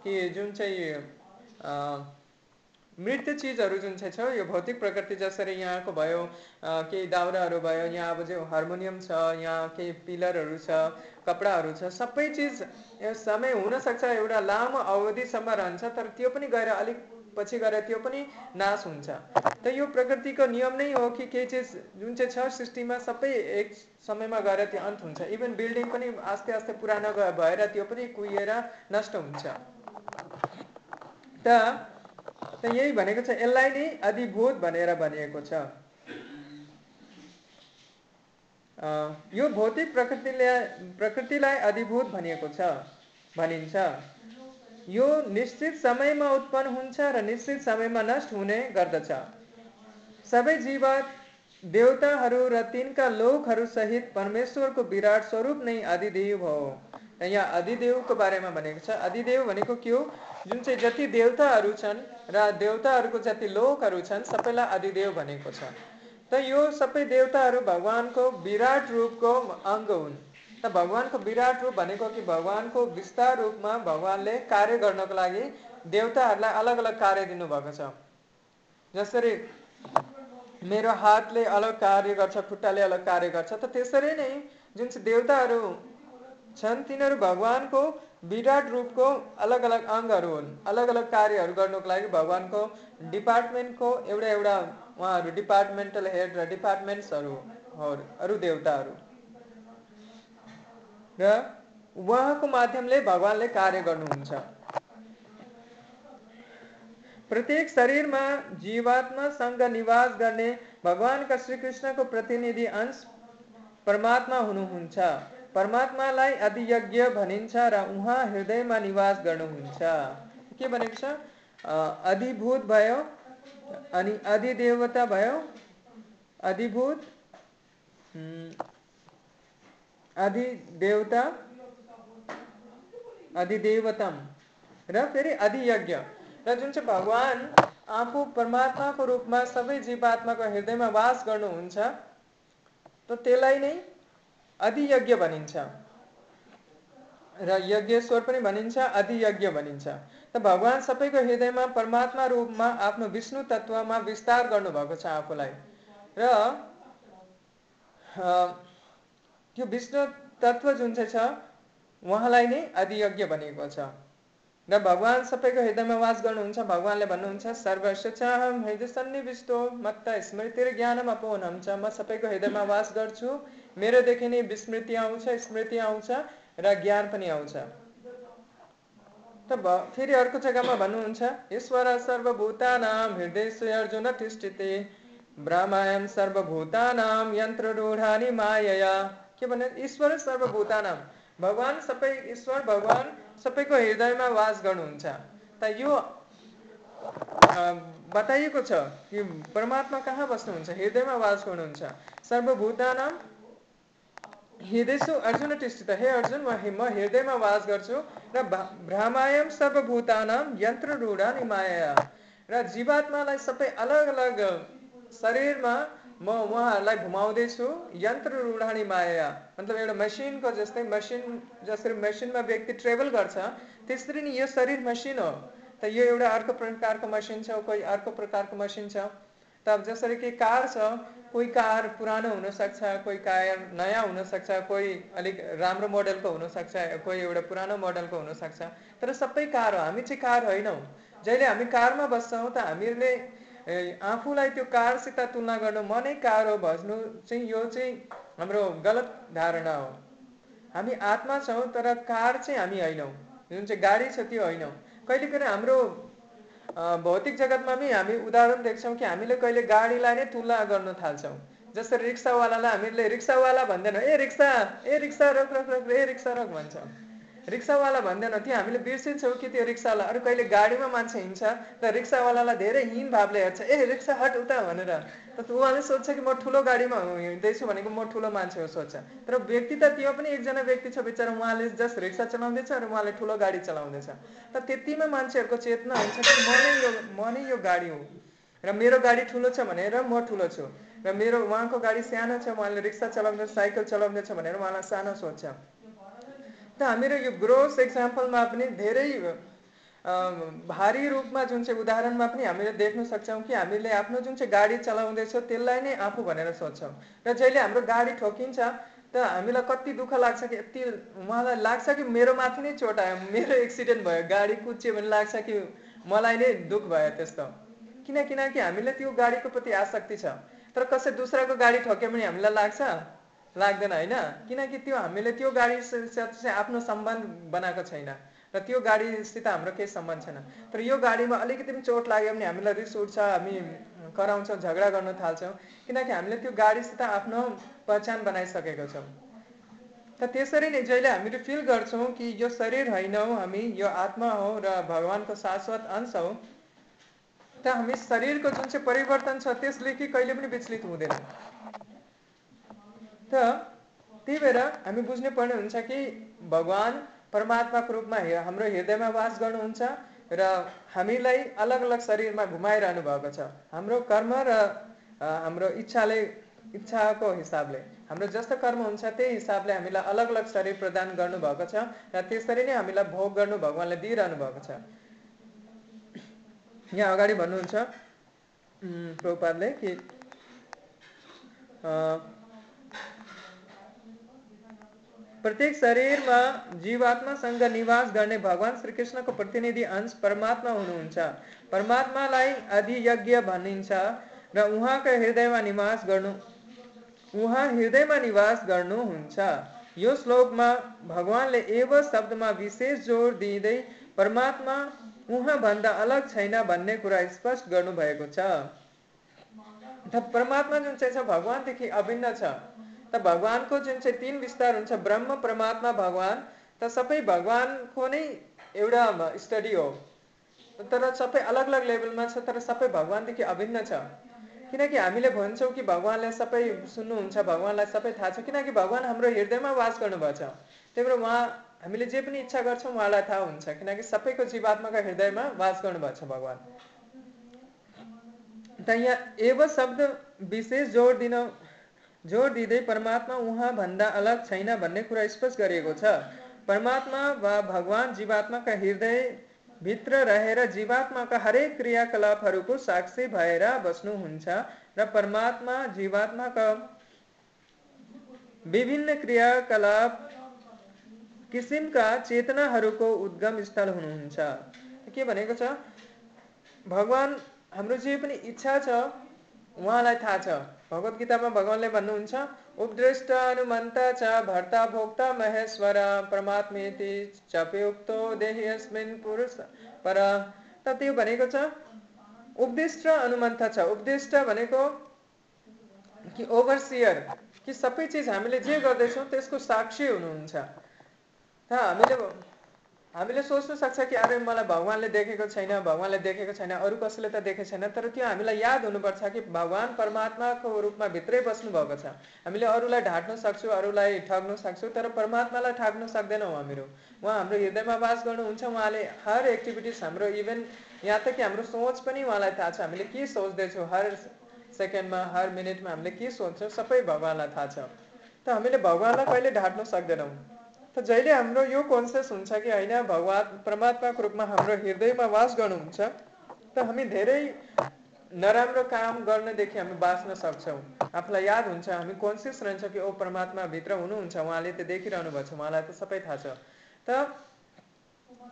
कि जुन चाहिँ मृत्यु चिजहरू जुन चाहिँ छ यो भौतिक प्रकृति जसरी यहाँको भयो केही दाउराहरू भयो यहाँ अब जो हार्मोनियम छ यहाँ केही पिलरहरू छ कपडाहरू छ सबै चिज समय हुनसक्छ एउटा लामो अवधिसम्म रहन्छ तर त्यो पनि गएर अलिक पछि गएर त्यो पनि नाश हुन्छ। त यो प्रकृतिको नियम नै हो कि केही चिज जुन चाहिँ छ सृष्टिमा सबै एक समयमा गएर त्यो अन्त हुन्छ। इभन बिल्डिङ पनि आस्ते आस्ते पुरानो भएर त्यो पनि कुहिएर नष्ट हुन्छ। त यही भनेको छ यसलाई नै अधिभूत भनेर भनिएको छ। यो भौतिक प्रकृतिले प्रकृतिलाई अधिभूत भनिएको छ भनिन्छ। यो निश्चित समयमा उत्पन्न हुन्छ र निश्चित समयमा नष्ट हुने गर्दछ। सबै जीवात देवताहरू र तिनका लोकहरू सहित परमेश्वरको विराट स्वरूप नै आदिदेव हो। यहाँ अधिदेवको बारेमा भनेको छ। अधिदेव भनेको के हो? जुन चाहिँ जति देवताहरू छन् र देवताहरूको जति लोकहरू छन् सबैलाई अधिदेव भनेको छ। त यो सबै देवताहरू भगवान्को विराट रूपको अङ्ग हुन्। त भगवान्को विराट रूप भनेको कि भगवान्को विस्तार रूपमा भगवान्ले कार्य गर्नको लागि देवताहरूलाई अलग अलग कार्य दिनुभएको छ। जसरी मेरो हातले अलग कार्य गर्छ खुट्टाले अलग कार्य गर्छ त त्यसरी नै जुन चाहिँ देवताहरू छन् तिनीहरू भगवान्को विराट रूपको अलग अलग अङ्गहरू हुन्। अलग अलग कार्यहरू गर्नुको लागि भगवान्को डिपार्टमेन्टको एउटा एउटा उहाँहरू डिपार्टमेन्टल हेड र डिपार्टमेन्ट्सहरू अरू देवताहरू। र उहाँको माध्यमले भगवान्ले कार्य गर्नुहुन्छ। प्रत्येक शरीरमा जीवात्मासँग निवास गर्ने भगवान्का श्रीकृष्णको प्रतिनिधि अंश परमात्मा हुनुहुन्छ। परमात्मालाई अधियज्ञ भनिन्छ र उहाँ हृदयमा निवास गर्नुहुन्छ। के भनेको छ? अधिभूत भयो अनि अधिदेवता भयो। अधिभूत अधिदेवता अधिदेवतम र फेरि अधियज्ञ र जुन चाहिँ भगवान् आफू परमात्माको रूपमा सबै जीवात्माको हृदयमा वास गर्नुहुन्छ त त्यसलाई नै अधियज्ञ भनिन्छ। र यज्ञेश्वर पनि भनिन्छ अधियज्ञ भनिन्छ। त भगवान् सबैको हृदयमा परमात्मा रूपमा आफ्नो विष्णु तत्त्वमा विस्तार गर्नुभएको छ आफूलाई। र त्यो विष्णु तत्त्व जुन चाहिँ छ उहाँलाई नै अधियज्ञ भनेको छ। र भगवान् सबैको हृदयमा वास गर्नुहुन्छ। भगवान्ले भन्नुहुन्छ सर्वस्व चाहम हृदय सन्निविष्टो मत्त स्मृति ज्ञानम अपोनम छ म सबैको हृदयमा वास गर्छु। मेरोदेखि नै विस्मृति आउँछ स्मृति आउँछ र ज्ञान पनि आउँछ। त भ- फेरि अर्को जग्गामा भन्नुहुन्छ ईश्वर सर्वभूतानाम हृदय अर्जुन तिष्ठिते। ब्रह्मायम सर्वभूतानाम यन्त्र रूढानी मायया। के भने ईश्वर सर्वभूतानाम भगवान् सबै ईश्वर भगवान् सबैको हृदयमा वास गर्नुहुन्छ। त यो बताइएको छ कि परमात्मा कहाँ बस्नुहुन्छ? हृदयमा वास गर्नुहुन्छ। सर्वभूतानाम हृदयसु अर्जुन तिष्ठित हे अर्जुन म हृदयमा वास गर्छु। र भ्रामायम सर्वभूतानाम यन्त्र रूढा माया र जीवात्मालाई सबै अलग अलग शरीरमा म उहाँहरूलाई घुमाउँदैछु यन्त्र रूढानी माया मतलब एउटा मसिनको जस्तै मसिन जसरी मसिनमा व्यक्ति ट्रेभल गर्छ त्यसरी नै यो शरीर मसिन हो। त यो एउटा अर्को प्रकारको मसिन छ कोही अर्को प्रकारको मसिन छ। त जसरी कि कार छ कोही कार पुरानो हुनसक्छ कोही कार नयाँ हुनसक्छ कोही अलिक राम्रो मोडलको हुनसक्छ कोही एउटा पुरानो मोडलको हुनसक्छ। तर सबै कार हो हामी चाहिँ कार होइनौँ। जहिले हामी कारमा बस्छौँ त ए, आफूलाई त्यो कारसित तुलना गर्नु म नै कार हो भन्नु चाहिँ यो चाहिँ हाम्रो गलत धारणा हो। हामी आत्मा छौँ तर कार चाहिँ हामी होइनौँ। जुन चाहिँ गाडी छ त्यो होइनौँ। कहिले कहिले हाम्रो भौतिक जगतमा पनि हामी उदाहरण देख्छौँ कि हामीले कहिले गाडीलाई नै तुलना गर्न थाल्छौँ। जस्तै रिक्सावालालाई हामीले रिक्सावाला भन्दैनौँ ए रिक्सा ए रिक्सा रोक रोक रोक ए रिक्सा रोक भन्छौँ। रिक्सावाला भन्दैनौँ त्यो हामीले बिर्सिन्छौँ कि त्यो रिक्सावाला? अरू कहिले गाडीमा मान्छे हिँड्छ त रिक्सावालालाई धेरै हिन भावले हेर्छ। ए रिक्सा हट उता भनेर। त उहाँले सोध्छ कि म ठुलो गाडीमा हिँड्दैछु भनेको म ठुलो मान्छे हो सोध्छ। तर व्यक्ति त त्यो पनि एकजना व्यक्ति छ बिचरा। उहाँले जस्ट रिक्सा चलाउँदैछ र उहाँले ठुलो गाडी चलाउँदैछ। त त्यतिमा मान्छेहरूको चेतना हुन्छ कि म नै यो म नै यो गाडी हुँ र मेरो गाडी ठुलो छ भनेर म ठुलो छु र मेरो उहाँको गाडी सानो छ। उहाँले रिक्सा चलाउँदैछ साइकल चलाउँदैछ भनेर उहाँलाई सानो सोध्छ। त हामीहरू यो ग्रोस एक्जाम्पलमा पनि धेरै भारी रूपमा जुन चाहिँ उदाहरणमा पनि हामीले देख्न सक्छौँ कि हामीले आफ्नो जुन चाहिँ गाडी चलाउँदैछौँ त्यसलाई नै आफू भनेर सोध्छौँ। र जहिले हाम्रो गाडी ठोकिन्छ त हामीलाई कति दुःख लाग्छ कि यति उहाँलाई लाग्छ कि मेरो माथि नै चोट आयो मेरो एक्सिडेन्ट भयो गाडी कुच्चियो भने लाग्छ कि मलाई नै दुःख भयो त्यस्तो। किन किनकि हामीले त्यो गाडीको प्रति आसक्ति छ। तर कसै दुसराको गाडी ठोक्यो भने हामीलाई लाग्छ लाग्दैन होइन? किनकि त्यो हामीले त्यो गाडीसित चाहिँ आफ्नो सम्बन्ध बनाएको छैन र त्यो गाडीसित हाम्रो केही सम्बन्ध छैन। तर यो गाडीमा अलिकति पनि चोट लाग्यो भने हामीलाई रिस उठ्छ हामी कराउँछौँ झगडा गर्न थाल्छौँ किनकि हामीले त्यो गाडीसित आफ्नो पहिचान बनाइसकेको छौँ। त त्यसरी नै जहिले हामीले फिल गर्छौँ कि यो शरीर होइनौँ हामी यो आत्मा हो र भगवान्को शाश्वत अंश हौ त हामी शरीरको जुन चाहिँ परिवर्तन छ त्यसले कि कहिले पनि विचलित हुँदैन। त त्यही भएर हामी बुझ्नु पर्ने हुन्छ कि भगवान् परमात्माको रूपमा हाम्रो हृदयमा वास गर्नुहुन्छ र हामीलाई अलग अलग शरीरमा घुमाइरहनु भएको छ। हाम्रो कर्म र हाम्रो इच्छाले इच्छाको हिसाबले। हाम्रो जस्तो कर्म हुन्छ त्यही हिसाबले हामीलाई अलग अलग शरीर प्रदान गर्नुभएको छ र त्यसरी नै हामीलाई भोग गर्नु भगवान्ले दिइरहनु भएको छ। यहाँ अगाडि भन्नुहुन्छ प्रभुपादले कि अ, प्रत्येक शरीरमा जीवात्मासँग निवास गर्ने भगवान् श्रीकृष्णको प्रतिनिधि अंश परमात्मा हुनुहुन्छ परमात्मालाई अधियज्ञ भनिन्छ र उहाँको हृदयमा निवास गर्नु उहाँ हृदयमा निवास गर्नुहुन्छ यो श्लोकमा भगवानले एव शब्दमा विशेष जोड दिँदै परमात्मा उहाँभन्दा अलग छैन भन्ने कुरा स्पष्ट गर्नुभएको छ परमात्मा जुन चाहिँ छ भगवानदेखि अभिन्न छ त भगवानको जुन चाहिँ तिन विस्तार हुन्छ ब्रह्म परमात्मा भगवान त सबै भगवानको नै एउटा स्टडी हो। तर सबै अलग अलग लेभलमा छ तर सबै भगवानदेखि अभिन्न छ। किनकि हामीले भन्छौँ कि भगवान्लाई सबै सुन्नुहुन्छ भगवान्लाई सबै थाहा छ। किनकि भगवान् हाम्रो हृदयमा वास गर्नुभएको छ त्यही भएर उहाँ हामीले जे पनि इच्छा गर्छौँ उहाँलाई थाहा हुन्छ। किनकि सबैको जीवात्माका हृदयमा वास गर्नुभएको छ भगवान्। त यहाँ एव शब्द विशेष जोड दिन जोड दिँदै परमात्मा उहाँ भन्दा अलग छैन भन्ने कुरा स्पष्ट गरिएको छ। परमात्मा वा भगवान जीवात्माका हृदय भित्र रहेर जीवात्माका हरेक क्रियाकलापहरूको साक्षी भएर बस्नुहुन्छ र परमात्मा जीवात्माका विभिन्न क्रियाकलाप किसिमका चेतनाहरूको उद्गम स्थल हुनुहुन्छ। के भनेको छ? भगवान् हाम्रो जे पनि इच्छा छ उहाँलाई थाहा छ। भगवत गीतामा भगवान्ले भन्नुहुन्छ उपदृष्ट अनुमन्त च भर्ता भोक्ता महेश्वर परमात्मेति चपयुक्तो देही अस्मिन् पुरुष पर। त त्यो भनेको छ उपदिष्ट अनुमन्त छ। उपदिष्ट भनेको कि ओभरसियर कि सबै चिज हामीले जे गर्दैछौँ त्यसको साक्षी हुनुहुन्छ। त हामीले हामीले सोच्नु सक्छ कि अरे मलाई भगवान्ले देखेको छैन भगवान्ले देखेको छैन अरू कसैले त देखेको छैन तर त्यो हामीलाई याद हुनुपर्छ कि भगवान् परमात्माको रूपमा भित्रै बस्नु भएको छ। हामीले अरूलाई ढाँट्न सक्छौँ अरूलाई ठग्न सक्छौँ तर परमात्मालाई ठाक्न सक्दैनौँ हामीहरू। उहाँ हाम्रो हृदयमा वास गर्नुहुन्छ उहाँले हर एक्टिभिटिज हाम्रो इभन यहाँ त कि हाम्रो सोच पनि उहाँलाई थाहा छ। हामीले के सोच्दैछौँ? हर सेकेन्डमा हर मिनटमा हामीले के सोच्छौँ? सबै भगवान्लाई थाहा छ। त हामीले भगवान्लाई कहिले ढाँट्न सक्दैनौँ? जहिले हाम्रो यो कन्सियस हुन्छ कि होइन भगवान् परमात्माको रूपमा हाम्रो हृदयमा वास गर्नुहुन्छ त हामी धेरै नराम्रो काम गर्नदेखि हामी बाँच्न सक्छौँ। आफूलाई याद हुन्छ हामी कन्सियस रहन्छ कि ओ परमात्मा भित्र हुनुहुन्छ उहाँले त देखिरहनु भएको छ उहाँलाई त सबै थाहा छ। त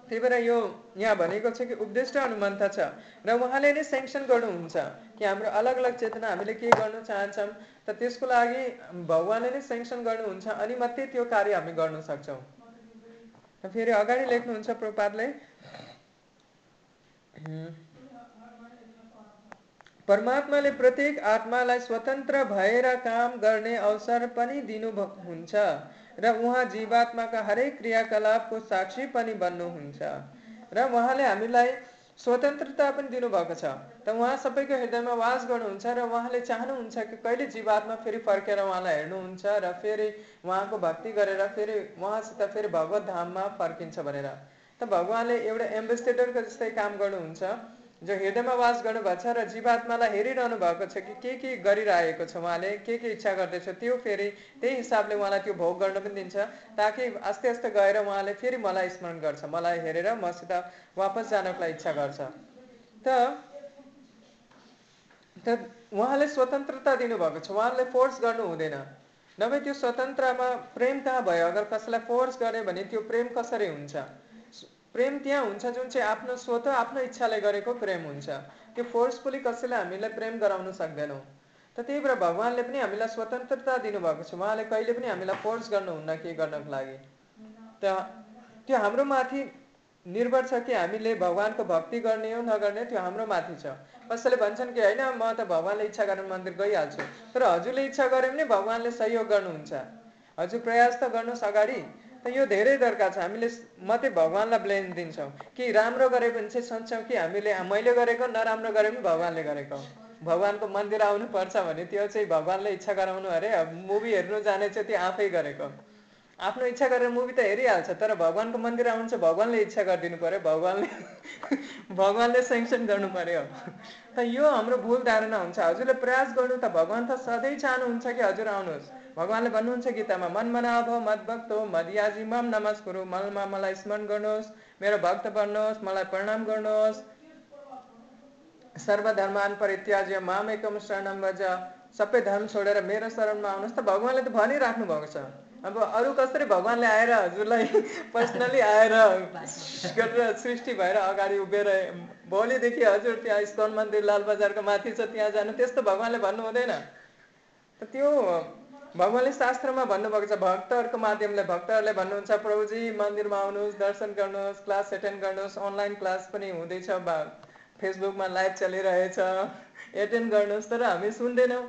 त्यही भएर यो यहाँ भनेको छ कि उपदिष्ट अनुमन्त छ र उहाँले नै सेङ्सन गर्नुहुन्छ कि हाम्रो अलग अलग चेतना हामीले के गर्न चाहन्छौँ त त्यसको लागि भगवान्ले नै सेङ्सन गर्नुहुन्छ अनि मात्रै त्यो कार्य हामी गर्न सक्छौँ। फेरि अगाडि लेख्नुहुन्छ प्रपातले परमात्माले प्रत्येक आत्मालाई स्वतन्त्र भएर काम गर्ने अवसर पनि दिनुहुन्छ र उहाँ जीवात्माका हरेक क्रियाकलापको साक्षी पनि बन्नुहुन्छ। र उहाँले हामीलाई स्वतन्त्रता पनि दिनुभएको छ। त उहाँ सबैको हृदयमा वास गर्नुहुन्छ र उहाँले चाहनुहुन्छ कि कहिले जीवात्मा फेरि फर्केर उहाँलाई हेर्नुहुन्छ र फेरि उहाँको भक्ति गरेर फेरि उहाँसित फेरि भगवत धाममा फर्किन्छ भनेर। त भगवान्ले एउटा एम्बेसेडरको जस्तै काम गर्नुहुन्छ। जो हृदयमा वास गर्नुभएको छ र जीवात्मालाई हेरिरहनु भएको छ कि के के गरिरहेको छ उहाँले के के इच्छा गर्दैछ त्यो फेरि त्यही हिसाबले उहाँलाई त्यो भोग गर्न पनि दिन्छ ताकि आस्ते आस्ते गएर उहाँले फेरि मलाई स्मरण गर्छ मलाई हेरेर मसित वापस जानको लागि इच्छा गर्छ। त त उहाँले स्वतन्त्रता दिनुभएको छ उहाँले फोर्स गर्नु हुँदैन। नभए त्यो स्वतन्त्रमा प्रेम कहाँ भयो? अगर कसैलाई फोर्स गऱ्यो भने त्यो प्रेम कसरी हुन्छ? प्रेम त्यहाँ हुन्छ जुन चाहिँ आफ्नो स्वत आफ्नो इच्छाले गरेको प्रेम हुन्छ। त्यो फोर्सफुली कसैले हामीलाई प्रेम गराउन सक्दैनौँ। त त्यही भएर भगवान्ले पनि हामीलाई स्वतन्त्रता दिनुभएको छ। उहाँले कहिले पनि हामीलाई फोर्स गर्नुहुन्न के गर्नको लागि। त त्यो हाम्रो माथि निर्भर छ कि हामीले भगवान्को भक्ति गर्ने हो नगर्ने त्यो हाम्रो माथि छ। कसैले भन्छन् कि होइन म त भगवान्ले इच्छा गरेर मन्दिर गइहाल्छु। तर हजुरले इच्छा गरे पनि भगवान्ले सहयोग गर्नुहुन्छ। हजुर प्रयास त गर्नुहोस् अगाडि। यो धेरै दरकार छ। हामीले मात्रै भगवान्लाई ब्लेम दिन्छौँ। कि राम्रो गरे भने चाहिँ सोच्छौँ कि हामीले मैले गरेको नराम्रो गरे पनि भगवान्ले गरेको। भगवान्को मन्दिर आउनुपर्छ भने त्यो चाहिँ भगवान्ले इच्छा गराउनु अरे। मुभी हेर्नु जाने चाहिँ त्यो आफै गरेको। आफ्नो इच्छा गरेर मुभी त हेरिहाल्छ तर भगवान्को मन्दिर आउनु चाहिँ भगवान्ले इच्छा गरिदिनु पर्यो। भगवान्ले भगवान्ले सेङ्सन गर्नु पर्यो। त यो हाम्रो भुल धारणा हुन्छ। हजुरले प्रयास गर्नु त भगवान् त सधैँ चाहनुहुन्छ कि हजुर आउनुहोस्। भगवान्ले भन्नुहुन्छ गीतामा मन मनाभ मद हो मदियाजी मम नमस्कुरु मलमा मलाई स्मरण गर्नुहोस् मेरो भक्त बन्नुहोस् मलाई प्रणाम गर्नुहोस्। सर्वधर्मान परित्याज्य माम एकम शरणम बज सबै धर्म छोडेर मेरो शरणमा आउनुहोस्। त भगवान्ले त भनिराख्नु भएको छ। अब अरू कसरी भगवान्ले आएर हजुरलाई पर्सनली आएर गरेर सृष्टि भएर अगाडि उभिएर भोलिदेखि हजुर त्यहाँ इस्कन मन्दिर लालबजारको माथि छ त्यहाँ जानु त्यस्तो भगवान्ले भन्नु हुँदैन। त त्यो भगवान्ले शास्त्रमा भन्नुभएको छ भक्तहरूको माध्यमले भक्तहरूले भन्नुहुन्छ प्रभुजी मन्दिरमा आउनुहोस् दर्शन गर्नुहोस् क्लास एटेन्ड गर्नुहोस् अनलाइन क्लास पनि हुँदैछ फेसबुकमा लाइभ चलिरहेछ एटेन्ड गर्नुहोस् तर हामी सुन्दैनौँ।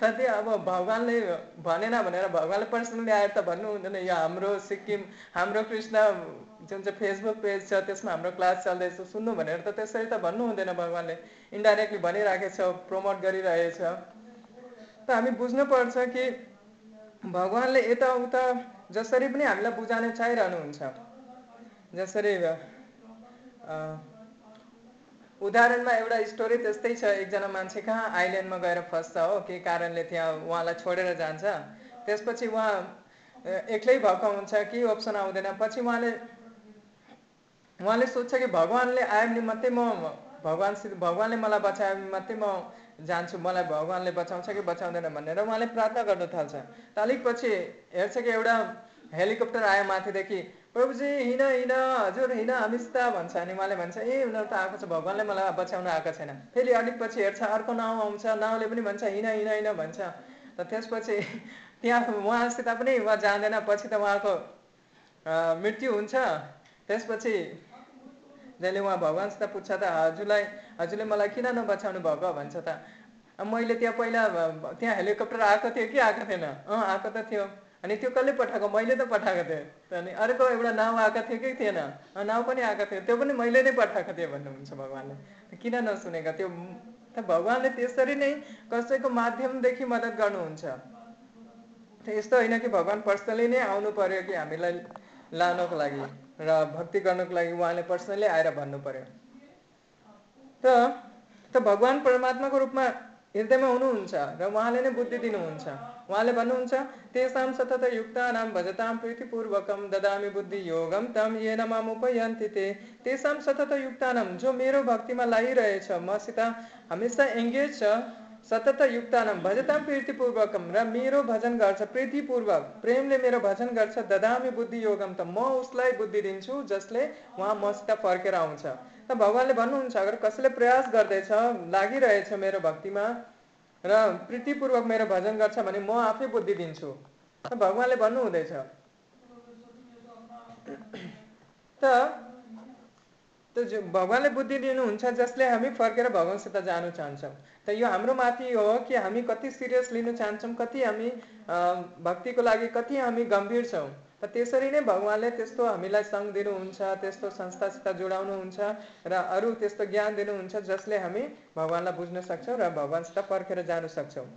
त्यही अब भगवान्ले भनेन भनेर भगवान्ले पर्सनली आएर त भन्नु हुँदैन यो हाम्रो सिक्किम हाम्रो कृष्ण जुन चाहिँ फेसबुक पेज छ त्यसमा हाम्रो क्लास चल्दैछ सुन्नु भनेर त त्यसरी त भन्नु हुँदैन भगवान्ले। इन्डाइरेक्टली भनिराखेको छ प्रमोट गरिरहेछ। त हामी बुझ्नुपर्छ कि भगवान्ले यताउता जसरी पनि हामीलाई बुझाउने चाहिरहनुहुन्छ। जसरी उदाहरणमा एउटा स्टोरी त्यस्तै छ। एकजना मान्छे कहाँ आइल्यान्डमा गएर फस्छ हो के कारणले त्यहाँ उहाँलाई छोडेर जान्छ। त्यसपछि उहाँ एक्लै भएको हुन्छ कि अप्सन आउँदैन। पछि उहाँले उहाँले सोध्छ कि भगवान्ले आयो भने मात्रै म भगवान्सित भगवान्ले मलाई बचायो भने मात्रै म जान्छु मलाई भगवान्ले बचाउँछ कि बचाउँदैन भनेर उहाँले प्रार्थना गर्न थाल्छ त अलिक पछि हेर्छ कि एउटा हेलिकप्टर आयो माथिदेखि प्रभुजी हिँड हिँड हजुर हिँड हामीसित भन्छ अनि उहाँले भन्छ ए उनीहरू त आएको छ भगवान्ले मलाई बचाउन आएको छैन। फेरि अलिक पछि हेर्छ अर्को नाउँ आउँछ नाउँले पनि भन्छ हिँड हिँड हिँड भन्छ। त त्यसपछि त्यहाँ उहाँसित पनि उहाँ जाँदैन पछि त उहाँको मृत्यु हुन्छ। त्यसपछि जहिले उहाँ भगवान्सित पुग्छ त। हजुरलाई हजुरले मलाई किन नबचाउनु भएको भन्छ त? मैले त्यहाँ पहिला त्यहाँ हेलिकप्टर आएको थियो कि आएको थिएन? अँ आएको त थियो। अनि त्यो कसले पठाएको? मैले त पठाएको थिएँ। अनि अर्को एउटा नाउँ आएको थियो कि थिएन? नाउँ पनि आएको थियो। त्यो पनि मैले नै पठाएको थिएँ भन्नुहुन्छ भगवान्ले। किन नसुनेका? त्यो त भगवान्ले त्यसरी नै कसैको माध्यमदेखि मद्दत गर्नुहुन्छ। यस्तो होइन कि भगवान् पर्सनली नै आउनु पर्यो कि हामीलाई लानको लागि। र भक्ति गर्नको लागि उहाँले पर्सनली आएर भन्नु पर्यो त त भगवान् परमात्माको रूपमा हृदयमा हुनुहुन्छ र उहाँले नै बुद्धि दिनुहुन्छ। उहाँले भन्नुहुन्छ तेसाम सतत युक्तानाम भजताम प्रीतिपूर्वकम ददामी बुद्धि योगम तम येन माम उपयन्ति ते। तेसाम सतत युक्तानाम जो मेरो भक्तिमा लागिरहेछ मसित हमेसा एङ्गेज छ सतत युक्तानाम भजताम प्रीतिपूर्वकम र मेरो भजन गर्छ प्रीतिपूर्वक। प्रेमले मेरो भजन गर्छ ददामी बुद्धि योगम त म उसलाई बुद्धि दिन्छु जसले उहाँ मसित फर्केर आउँछ। त भगवान्ले भन्नुहुन्छ अगर कसैले प्रयास गर्दैछ लागिरहेछ मेरो भक्तिमा र प्रीतिपूर्वक मेरो भजन गर्छ भने म आफै बुद्धि दिन्छु। त भगवान्ले भन्नु हुँदैछ त त भगवान्ले बुद्धि दिनुहुन्छ जसले हामी फर्केर भगवान्सित जानु चाहन्छौँ। त यो हाम्रो माथि हो कि हामी कति सिरियस लिनु चाहन्छौँ कति हामी भक्तिको लागि कति हामी गम्भीर छौँ? त त्यसरी नै भगवान्ले त्यस्तो हामीलाई सङ्ग दिनुहुन्छ त्यस्तो संस्थासित जोडाउनुहुन्छ र अरू त्यस्तो ज्ञान दिनुहुन्छ जसले हामी भगवान्लाई बुझ्न सक्छौँ र भगवान्सित फर्केर जानु सक्छौँ।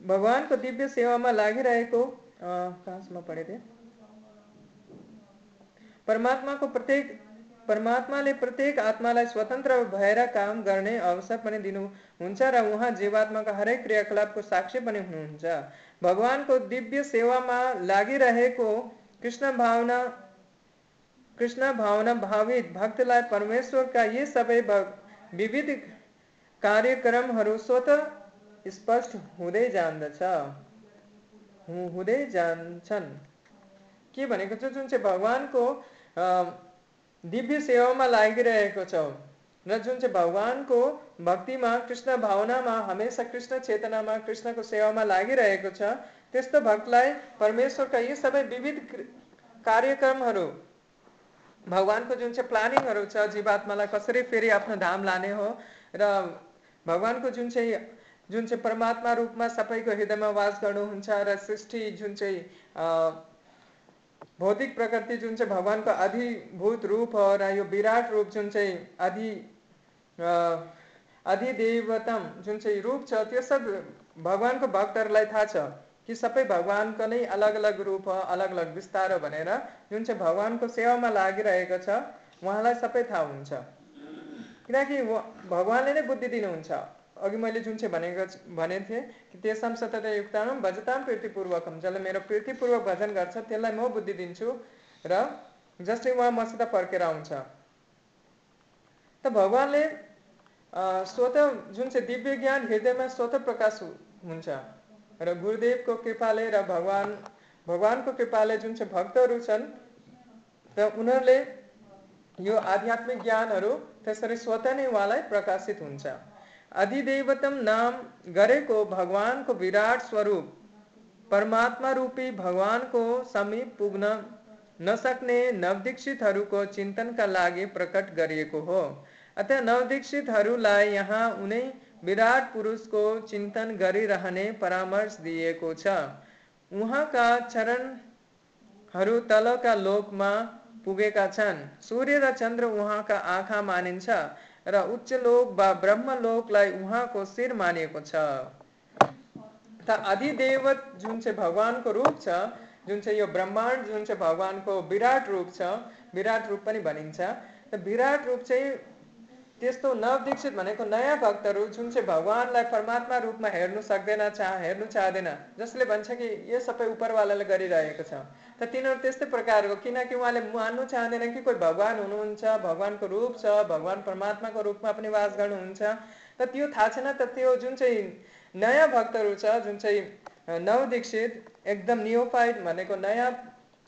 भगवानको दिव्य सेवामा लागिरहेको अ, कहाँसम्म पढेको थिएँ परमात्माको प्रत्येक परमात्माले प्रत्येक आत्मालाई स्वतन्त्र भएर काम गर्ने अवसर पनि दिनुहुन्छ र उहाँ जीवात्माका हरेक क्रियाकलापको साक्षी पनि हुनुहुन्छ भगवानको दिव्य सेवामा लागिरहेको कृष्ण भावना कृष्ण भावना भावित भक्तलाई परमेश्वरका यी सबै विविध कार्यक्रमहरू स्वतः स्पष्ट हुँदै जान्दछ हुँदै जान्छन्। के भनेको छ? जुन चाहिँ भगवानको दिव्य सेवामा लागिरहेको छौँ र जुन चाहिँ भगवानको भक्तिमा कृष्ण भावनामा हमेसा कृष्ण चेतनामा कृष्णको सेवामा लागिरहेको छ त्यस्तो भक्तलाई परमेश्वरका यी सबै विविध क्र- कार्यक्रमहरू भगवानको जुन चाहिँ प्लानिङहरू छ जीवात्मालाई कसरी फेरि आफ्नो धाम लाने हो र भगवानको जुन चाहिँ जुन चाहिँ परमात्मा रूपमा सबैको हृदयमा वास गर्नुहुन्छ र सृष्टि जुन चाहिँ भौतिक प्रकृति जुन चाहिँ भगवानको अधिभूत रूप हो र यो विराट रूप जुन चाहिँ अधि अधिदेवतम जुन चाहिँ रूप छ त्यो सब भगवानको भक्तहरूलाई थाहा छ कि सबै भगवानको नै अलग अलग रूप हो अलग अलग विस्तार हो भनेर जुन चाहिँ भगवानको सेवामा लागिरहेको छ उहाँलाई सबै थाहा हुन्छ। किनकि भगवानले नै बुद्धि दिनुहुन्छ। अघि मैले जुन चाहिँ भनेको भनेको थिएँ कि तेसाम सतत भजताम प्रीतिपूर्वकम जसले मेरो प्रीतिपूर्वक भजन गर्छ त्यसलाई म बुद्धि दिन्छु र जसले उहाँ मसित फर्केर आउँछ। त भगवानले स्वतः जुन चाहिँ दिव्य ज्ञान हृदयमा स्वतः प्रकाश हुन्छ र गुरुदेवको कृपाले र भगवान भगवानको कृपाले जुन चाहिँ भक्तहरू छन् र उनीहरूले यो आध्यात्मिक ज्ञानहरू त्यसरी स्वतः नै उहाँलाई प्रकाशित हुन्छ। अधिदेवतम नाम गरेको भगवानको विराट स्वरूप, परमात्मा रूपी भगवानको समीप पुग्न नसक्ने नवदीक्षितहरूको चिन्तनका लागि प्रकट गरिएको हो। अतः नवदीक्षितहरूलाई यहाँ उनै विराट पुरुषको चिन्तन गरिरहने परामर्श दिएको छ। उहाँका चरणहरू तलका लोकमा पुगेका छन्। सूर्य र चन्द्र उहाँका आँखा मानिन्छ। र उच्च लोक वा ब्रह्मलोकलाई उहाँको शिर मानिएको छ। अधिदेवत जुन चाहिँ भगवानको रूप छ, जुन चाहिँ यो ब्रह्माण्ड, जुन चाहिँ भगवानको विराट रूप छ, विराट रूप पनि भनिन्छ। विराट रूप चाहिँ त्यस्तो नवदीक्षित भनेको नयाँ भक्तहरू जुन चाहिँ भगवान्लाई परमात्मा रूपमा हेर्नु सक्दैन चाह हेर्नु चाहँदैन जसले भन्छ कि यो सबै उपरवालाले गरिरहेको छ। त तिनीहरू त्यस्तै प्रकारको किनकि उहाँले मान्नु चाहँदैन कि कोही भगवान् हुनुहुन्छ भगवान्को रूप छ भगवान् परमात्माको रूपमा पनि वास गर्नुहुन्छ। त त्यो थाहा छैन त त्यो जुन चाहिँ नयाँ भक्तहरू छ जुन चाहिँ नवदीक्षित एकदम नियोफाइड भनेको नयाँ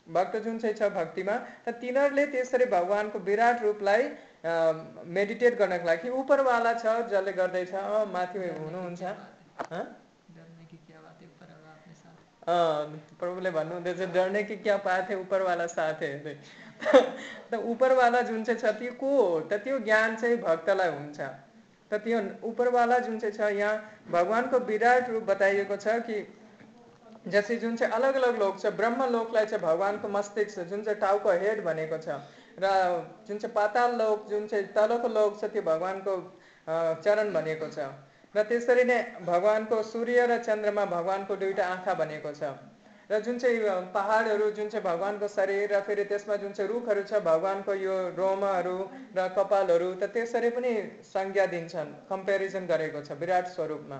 भक्त जुन चाहिँ छ भक्तिमा त तिनीहरूले त्यसरी भगवान्को विराट रूपलाई मेडिटेट गर्नको लागि उपरवाला छ जसले गर्दैछ माथि हुनुहुन्छ। डरने की क्या बात है ऊपर वाला अपने साथ? प्रभुले भन्नुहुँदैछ डर्ने कि क्या पाथे उपरवाला साथे त उपरवाला जुन चाहिँ छ त्यो को हो? त त्यो ज्ञान चाहिँ भक्तलाई हुन्छ। त त्यो उपरवाला जुन चाहिँ छ यहाँ भगवान्को विराट रूप बताइएको छ कि जस्तै जुन चाहिँ अलग अलग लोक छ ब्रह्म लोकलाई चाहिँ भगवान्को मस्तिष्क जुन चाहिँ टाउको हेड भनेको छ। र जुन चाहिँ पाताल लोक जुन चाहिँ तलको लोक छ त्यो भगवान्को चरण भनेको छ। र त्यसरी नै भगवान्को सूर्य र चन्द्रमा भगवान्को दुईवटा आँखा भनेको छ। र जुन चाहिँ पहाडहरू जुन चाहिँ भगवान्को शरीर र फेरि त्यसमा जुन चाहिँ रुखहरू छ भगवान्को यो रोमहरू र कपालहरू त त्यसरी पनि संज्ञा दिन्छन् कम्पेरिजन गरेको छ विराट स्वरूपमा।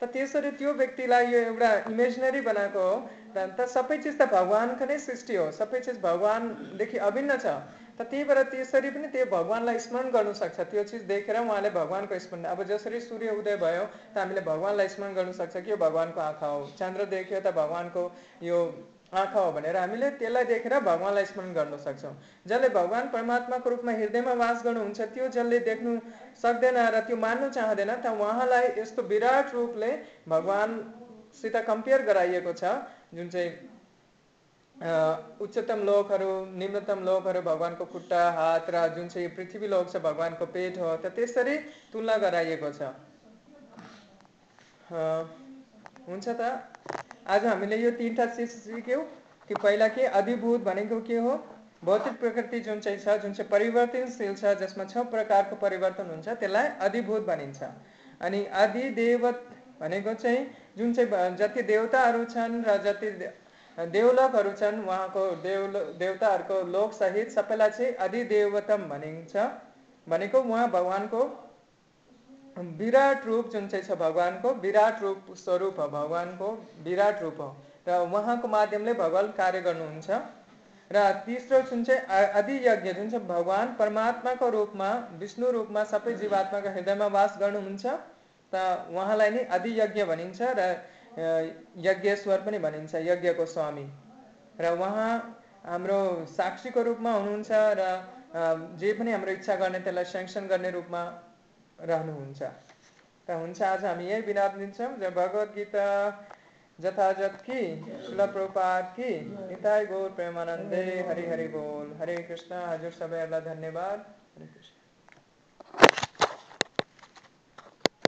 त त्यसरी त्यो व्यक्तिलाई यो एउटा इमेजिनरी बनाएको हो त सबै चिज त भगवान्को नै सृष्टि हो सबै चिज भगवान्देखि अभिन्न छ त त्यही भएर त्यसरी पनि त्यो भगवान्लाई स्मरण गर्नु सक्छ त्यो चिज देखेर उहाँले भगवान्को स्मरण अब जसरी सूर्य उदय भयो त हामीले भगवान्लाई स्मरण गर्नु सक्छ कि यो भगवान्को आँखा हो चन्द्र देख्यो त भगवान्को यो आँखा हो भनेर हामीले त्यसलाई देखेर भगवान्लाई स्मरण गर्न सक्छौँ। जसले भगवान् परमात्माको रूपमा हृदयमा वास गर्नुहुन्छ त्यो जसले देख्नु सक्दैन र त्यो मान्नु चाहँदैन त उहाँलाई यस्तो विराट रूपले भगवान्सित कम्पेयर गराइएको छ जुन चाहिँ उच्चतम लोकहरू निम्नतम लोकहरू भगवान्को खुट्टा हात र जुन चाहिँ पृथ्वी लोक छ भगवान्को पेट हो त त्यसरी तुलना गराइएको छ। हुन्छ त? आज हामीले यो तिनवटा चिज सिक्यौँ कि पहिला के अधिभूत भनेको के हो? भौतिक प्रकृति चाहिँ छ, जुन चाहिँ परिवर्तनशील छ, जसमा छ प्रकारको परिवर्तन त्यसलाई अधिभूत भनिन्छ। अनि अधिदेवत भनेको चाहिँ जुन चाहिँ जति देवताहरू छन् र जति देवलोकहरू छन्, उहाँको देव देवताहरूको लोकसहित सबैलाई चाहिँ अधिदेवतम भनिन्छ। भनेको उहाँ भगवान्को विराट रूप जुन चाहिँ छ भगवान्को विराट रूप स्वरूप हो भगवान्को विराट रूप हो। र उहाँको माध्यमले भगवान् कार्य गर्नुहुन्छ। र तेस्रो जुन चाहिँ अधियज्ञ जुन चाहिँ भगवान् परमात्माको रूपमा विष्णु रूपमा सबै जीवात्माको हृदयमा वास गर्नुहुन्छ त उहाँलाई नै अधियज्ञ भनिन्छ र यज्ञेश्वर पनि भनिन्छ यज्ञको स्वामी। र उहाँ हाम्रो साक्षीको रूपमा हुनुहुन्छ र जे पनि हाम्रो इच्छा गर्ने त्यसलाई सेङ्सन गर्ने रूपमा रहनुहुन्छ। त हुन्छ आज हामी यही बिना दिन्छौँ जब भगवत गीता जथाजत कि शिल प्रपात कि निताई गौर प्रेमानन्दे हरि हरि बोल। हरे कृष्ण हजुर सबैहरूलाई धन्यवाद। हरे कृष्ण।